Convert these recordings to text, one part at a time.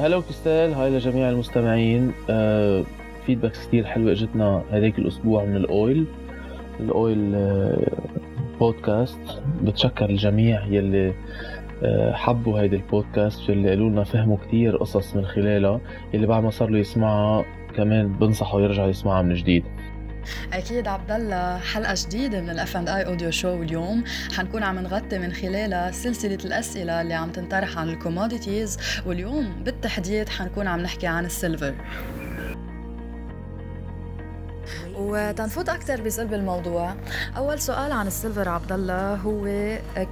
Hello كريستال hi لجميع المستمعين. آه feedbacks كثير حلوة إجتنا هذيك الأسبوع من ال oil. آه بودكاست بتشكر الجميع يلي آه حبوا هيدي البودكاست يلي قالوا لنا فهموا كثير قصص من خلالها يلي بعد ما صار له يسمعها كمان بنصحه يرجع يسمعها من جديد. أكيد عبد الله حلقة جديدة من ال F and E audio show اليوم. حنكون عم نغطي من خلالها سلسلة الأسئلة اللي عم تنطرح عن ال commodities واليوم بالتحديد حنكون عم نحكي عن ال silver. وتنفوت أكثر بصلب الموضوع. أول سؤال عن ال silver عبد الله هو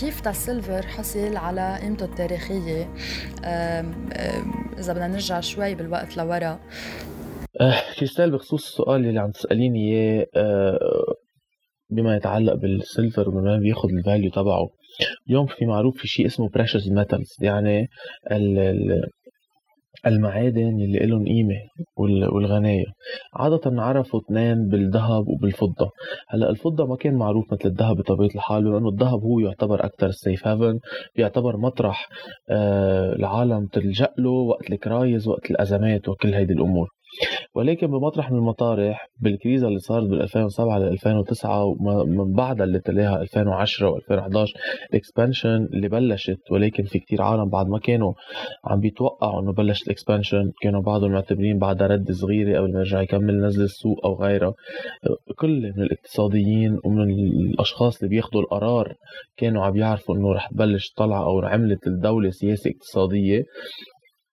كيف ال silver حصل على قيمته التاريخية؟ إذا بدنا نرجع شوي بالوقت لورا. آه، كريستال بخصوص السؤال اللي عم تسأليني إياه آه، بما يتعلق بال silver وبما بياخد ال value تبعه. اليوم في معروف في شيء اسمه precious metals يعني المعادن اللي لهم قيمة والغنية. عادة عرفوا اثنين بالذهب وبالفضة. هلأ الفضة ما كان معروف مثل الذهب بطبيعة الحال لأنه الذهب هو يعتبر أكثر safe haven بيعتبر مطرح آه العالم تلجأ له وقت ال crise وقت الأزمات وكل هيدي الأمور. ولكن بمطرح من المطارح بالكريزة اللي صارت بال 2007 ل 2009 ومن بعدها اللي تلاها 2010 و 2011 ال expansion اللي بلشت ولكن في كتير عالم بعد ما كانوا عم بيتوقعوا إنه بلشت ال expansion كانوا بعضهم معتبرين بعدها ردة صغيرة قبل ما يرجع يكمل نزل السوق أو غيرها كل من الاقتصاديين ومن الأشخاص اللي بياخذوا القرار كانوا عم يعرفوا إنه رح تبلش طلعة أو عملت الدولة سياسة اقتصادية.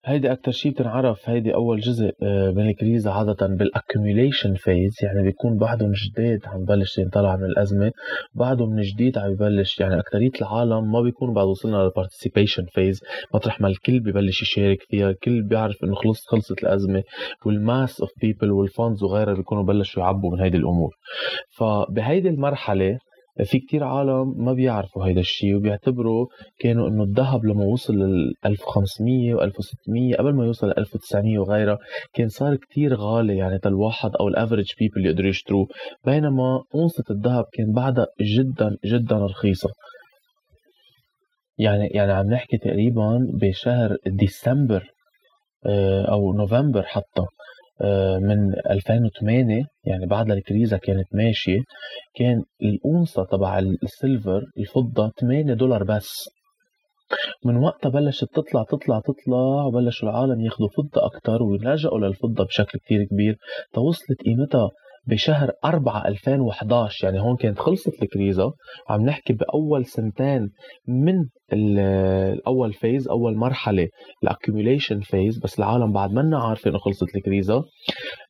هيدي أكتر شي بتنعرف هيدي أول جزء آه، من الكريزة عادة بال accumulation phase يعني بيكون بعده جديد عم بلش ينطلع من الأزمة بعده من جديد عم يبلش يعني أكترية العالم ما بيكون بعد وصلنا لل participation phase مطرح ما الكل ببلش يشارك فيها الكل بيعرف إنه خلصت خلصت الأزمة وال mass of people وال funds وغيرها بيكونوا بلشوا يعبوا من هيدي الأمور. فبهيدي المرحلة في كتير عالم ما بيعرفوا هيدا الشيء وبيعتبروا كانوا إنه الذهب لما وصل لل 1500 و 1600 قبل ما يوصل ل 1900 وغيرها كان صار كتير غالي يعني الواحد أو ال average people يقدروا يشتروه. بينما اونصة الذهب كان بعدها جدا جدا رخيصة. يعني يعني عم نحكي تقريبا بشهر ديسمبر آه، أو نوفمبر حتى. من 2008 يعني بعد الكريزة كانت ماشية كان الأونصة تبع السيلفر الفضة 8 دولار بس. من وقتها بلشت تطلع تطلع تطلع وبلشوا العالم ياخذوا فضة أكتر ويلجأوا للفضة بشكل كتير كبير. توصلت قيمتها بشهر 4 2011 يعني هون كانت خلصت الكريزة وعم نحكي بأول سنتين من الأول phase أول مرحلة ال accumulation phase بس العالم بعد منا عارفة إنه خلصت الكريزة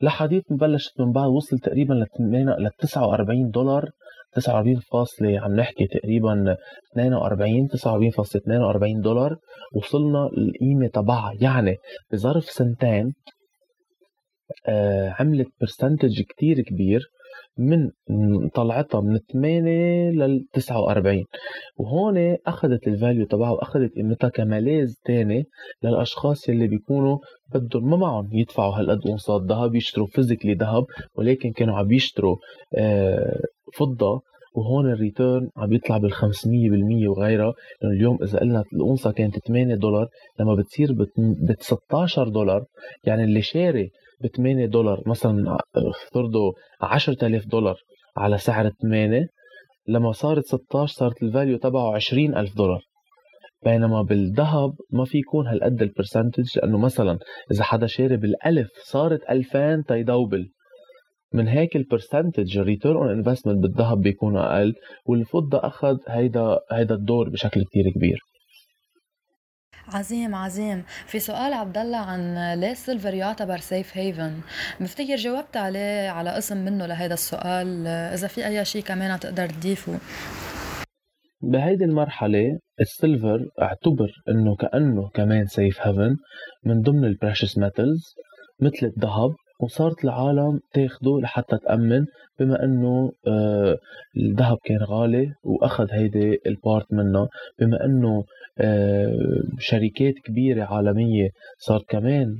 لحديث بلشت من بعد وصل تقريبا ل 49 دولار. 49 فاصلة عم نحكي تقريبا 42 49.42 دولار. وصلنا القيمة تبعها. يعني بظرف سنتين عملت percentage كتير كبير من طلعتها من 8 لل 49 وهون أخذت ال value تبعها وأخذت قيمتها كملاذ تاني للأشخاص يلي بيكونوا بدهم ما معهم يدفعوا هالقد اونصات ذهب يشتروا physically ذهب ولكن كانوا عم يشتروا آه، فضة. وهون ال return عم يطلع بال 500% وغيرها. لأنه اليوم إذا قلنا الاونصه كانت 8 دولار لما بتصير ب 16 دولار يعني اللي شاري ب 8 دولار مثلا افترضوا 10000 دولار على سعر 8 لما صارت 16 صارت ال value تبعه 20000 دولار. بينما بالذهب ما في يكون هالقد ال percentage لأنه مثلا إذا حدا شاري بالألف صارت 2000 تي double. من هيك ال percentage ال return on investment بالذهب بيكون أقل والفضه أخذ هيدا هيدا الدور بشكل كتير كبير. عظيم عظيم. في سؤال عبد الله عن ليه ال silver يعتبر safe haven بفتكر جاوبت عليه على قسم منه لهذا السؤال. إذا في أي شيء كمان تقدر تضيفه. بهيدي المرحلة ال silver اعتبر إنه كأنه كمان safe haven من ضمن ال precious metals مثل الذهب وصارت العالم تاخده لحتى تأمن بما إنه آه، الذهب كان غالي وأخذ هيدي ال part منه بما إنه آه، شركات كبيرة عالمية صار كمان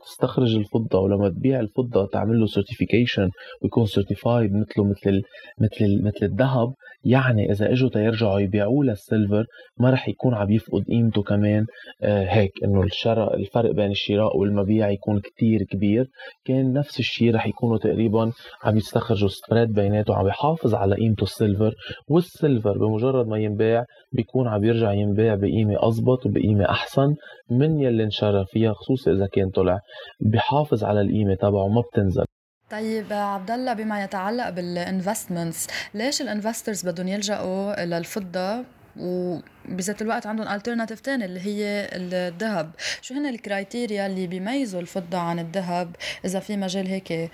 تستخرج الفضة ولما تبيع الفضة تعمل له certification ويكون certified مثله مثل ال مثل ال مثل الذهب. يعني إذا إجوا تيرجعوا يبيعوه لل silver ما رح يكون عم يفقد قيمته كمان آه هيك إنه الشراء الفرق بين الشراء والمبيع يكون كتير كبير. كان نفس الشيء رح يكونوا تقريبا عم يستخرجوا spread بيناتهم عم يحافظ على قيمته ال silver. وال silver بمجرد ما ينباع بيكون عم يرجع ينباع بقيمة أضبط وبقيمة أحسن من يلي انشرى فيها خصوصي إذا كان طلع بحافظ على القيمة تبعه ما بتنزل. طيب عبد الله بما يتعلق بال investments ليش ال investors بدهم يلجأوا للفضة وبذات الوقت عندهم alternative تاني اللي هي الذهب. شو هن ال criteria اللي بيميزوا الفضة عن الذهب؟ إذا في مجال هيك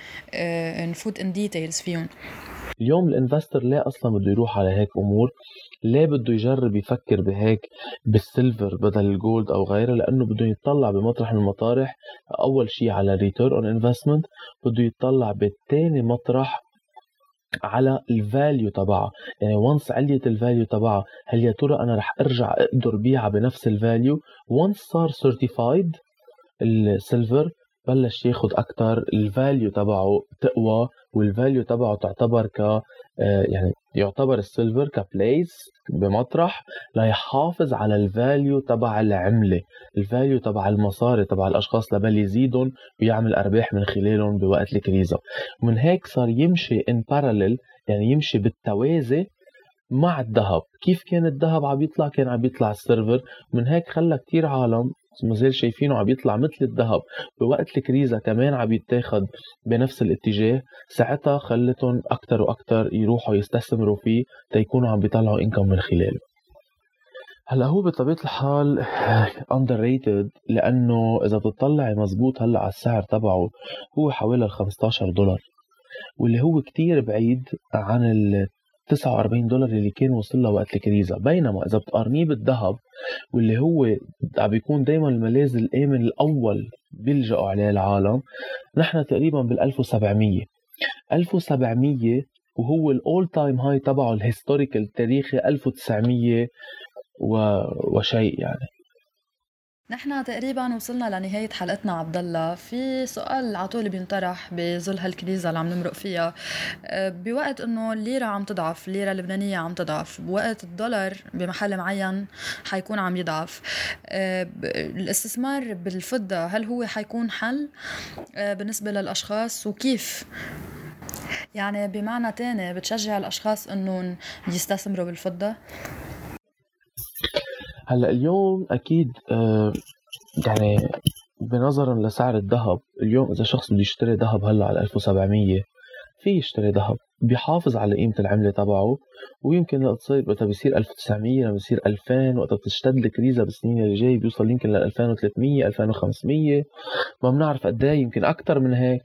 نفوت in details فيهم. اليوم ال investor ليه أصلا بده يروح على هيك أمور؟ ليه بده يجرب يفكر بهيك بال silver بدل ال gold أو غيره؟ لأنه بده يطلع بمطرح من المطارح. أول شيء على return on investment بده يطلع بالثاني مطرح على ال value تبعها يعني once عليت ال value تبعها هل يا ترى أنا رح أرجع أقدر بيعها بنفس ال value once صار certified ال silver بلش ياخد أكثر ال value تبعه تقوى وال value تبعه تعتبر ك آه، يعني يعتبر ال silver ك place بمطرح ليحافظ على ال value تبع العملة. ال value تبع المصاري تبع الأشخاص لبل يزيدهم ويعمل أرباح من خلالهم بوقت ال crise. ومن هيك صار يمشي en parallèle يعني يمشي بالتوازي مع الذهب. كيف كان الذهب عم يطلع؟ كان عم يطلع ال silver من هيك خلى كتير عالم مازال شايفينه عم يطلع مثل الذهب. بوقت ال crise كمان عم يتاخد بنفس الاتجاه ساعتها خلتهم أكتر وأكتر يروحوا يستثمروا فيه تيكونوا عم بيطلعوا income من خلاله. هلأ هو بطبيعة الحال underrated لأنه إذا بتطلعي مزبوط هلأ على السعر تبعه هو حوالي ال 15 دولار واللي هو كتير بعيد عن ال 49 دولار اللي كان وصل لها وقت ال crise بينما إذا بتقارنيه بالذهب واللي هو عم بيكون دايما الملاذ الآمن الأول بيلجأوا عليه العالم نحن تقريبا بال 1700 1700 وهو ال all time high تبعه ال historical التاريخي 1900 و... وشيء يعني. نحن تقريبا وصلنا لنهاية حلقتنا عبد الله في سؤال على طول بينطرح بظل هال crise اللي عم نمرق فيها. أه، بوقت إنه الليرة عم تضعف الليرة اللبنانية عم تضعف بوقت الدولار بمحل معين حيكون عم يضعف. أه، الاستثمار بالفضة هل هو حيكون حل؟ أه، بالنسبة للأشخاص وكيف؟ يعني بمعنى تاني بتشجع الأشخاص إنهم يستثمروا بالفضة؟ هلأ اليوم أكيد آه، يعني بنظرا لسعر الذهب اليوم إذا شخص بده يشتري ذهب هلأ على 1700 في يشتري ذهب بيحافظ على قيمة العملة تبعه ويمكن تصير وقتها بيصير 1900 لما بيصير 2000 وقتها بتشتد الكريزة بالسنين اللي جاي بيوصل يمكن ل 2300 2500 ما بنعرف قد إيه يمكن أكثر من هيك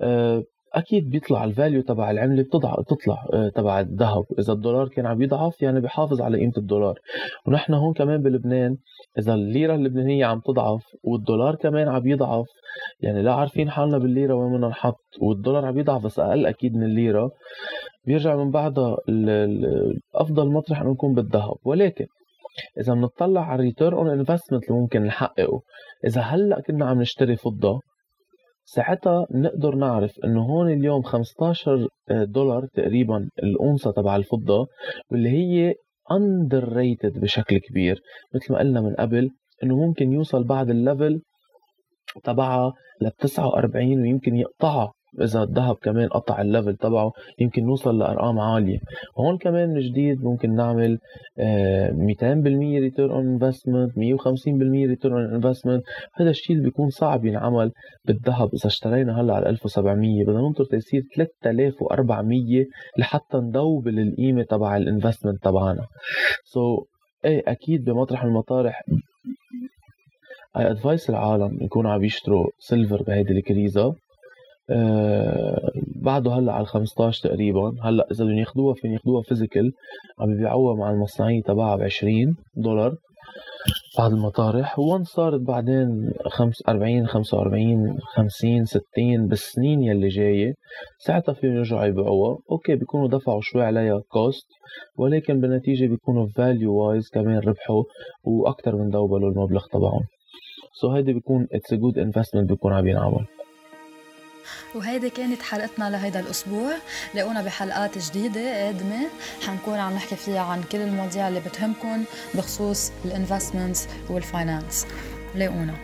أه أكيد بيطلع الفاليو تبع العملة بتضع بتطلع آه، تبع الذهب. إذا الدولار كان عم يضعف يعني بحافظ على قيمة الدولار. ونحن هون كمان بلبنان إذا الليرة اللبنانية عم تضعف والدولار كمان عم يضعف يعني لا عارفين حالنا بالليرة وين بدنا نحط والدولار عم يضعف بس أقل أكيد من الليرة. بيرجع من بعدها أفضل مطرح إنه نكون بالذهب. ولكن إذا بنطلع على ال return on investment اللي ممكن نحققه إذا هلأ كنا عم نشتري فضة ساعتها نقدر نعرف انه هون اليوم 15 دولار تقريبا الأونصة تبع الفضة واللي هي underrated بشكل كبير مثل ما قلنا من قبل إنه ممكن يوصل بعد ال level تبعها ل 49 ويمكن يقطعها. إذا الذهب كمان قطع ال level تبعه يمكن نوصل لأرقام عالية. هون كمان من جديد ممكن نعمل 200% return on investment 150% return on investment هذا الشيء اللي بيكون صعب ينعمل بالذهب. إذا اشترينا هلأ على 1700 بدنا ننطر تيصير 3400 لحتى ن double القيمه تبع ال investment تبعنا. so so, إيه أكيد بمطرح المطارح اي advice العالم يكونوا عم يشتروا silver بهيدي ال crise آه بعده هلأ على ال 15 تقريبا. هلأ إذا بدهم ياخذوها فين ياخذوها physical عم يبيعوها مع المصنعيه تبعها ب 20 دولار بعد المطارح. وين صارت بعدين 40 45 50 60 بالسنين يلي جاية ساعتها فيهم يرجعوا يبيعوها. أوكي بيكونوا دفعوا شوي عليها cost ولكن بالنتيجة بيكونوا value wise كمان ربحوا وأكثر من دوبلوا المبلغ تبعهم. so so هيدي بيكون it's a good investment بيكون عم ينعمل. وهيدي كانت حلقتنا لهيدا الأسبوع. لاقونا بحلقات جديدة قادمة. حنكون عم نحكي فيها عن كل المواضيع اللي بتهمكم بخصوص ال investments وال finance لاقونا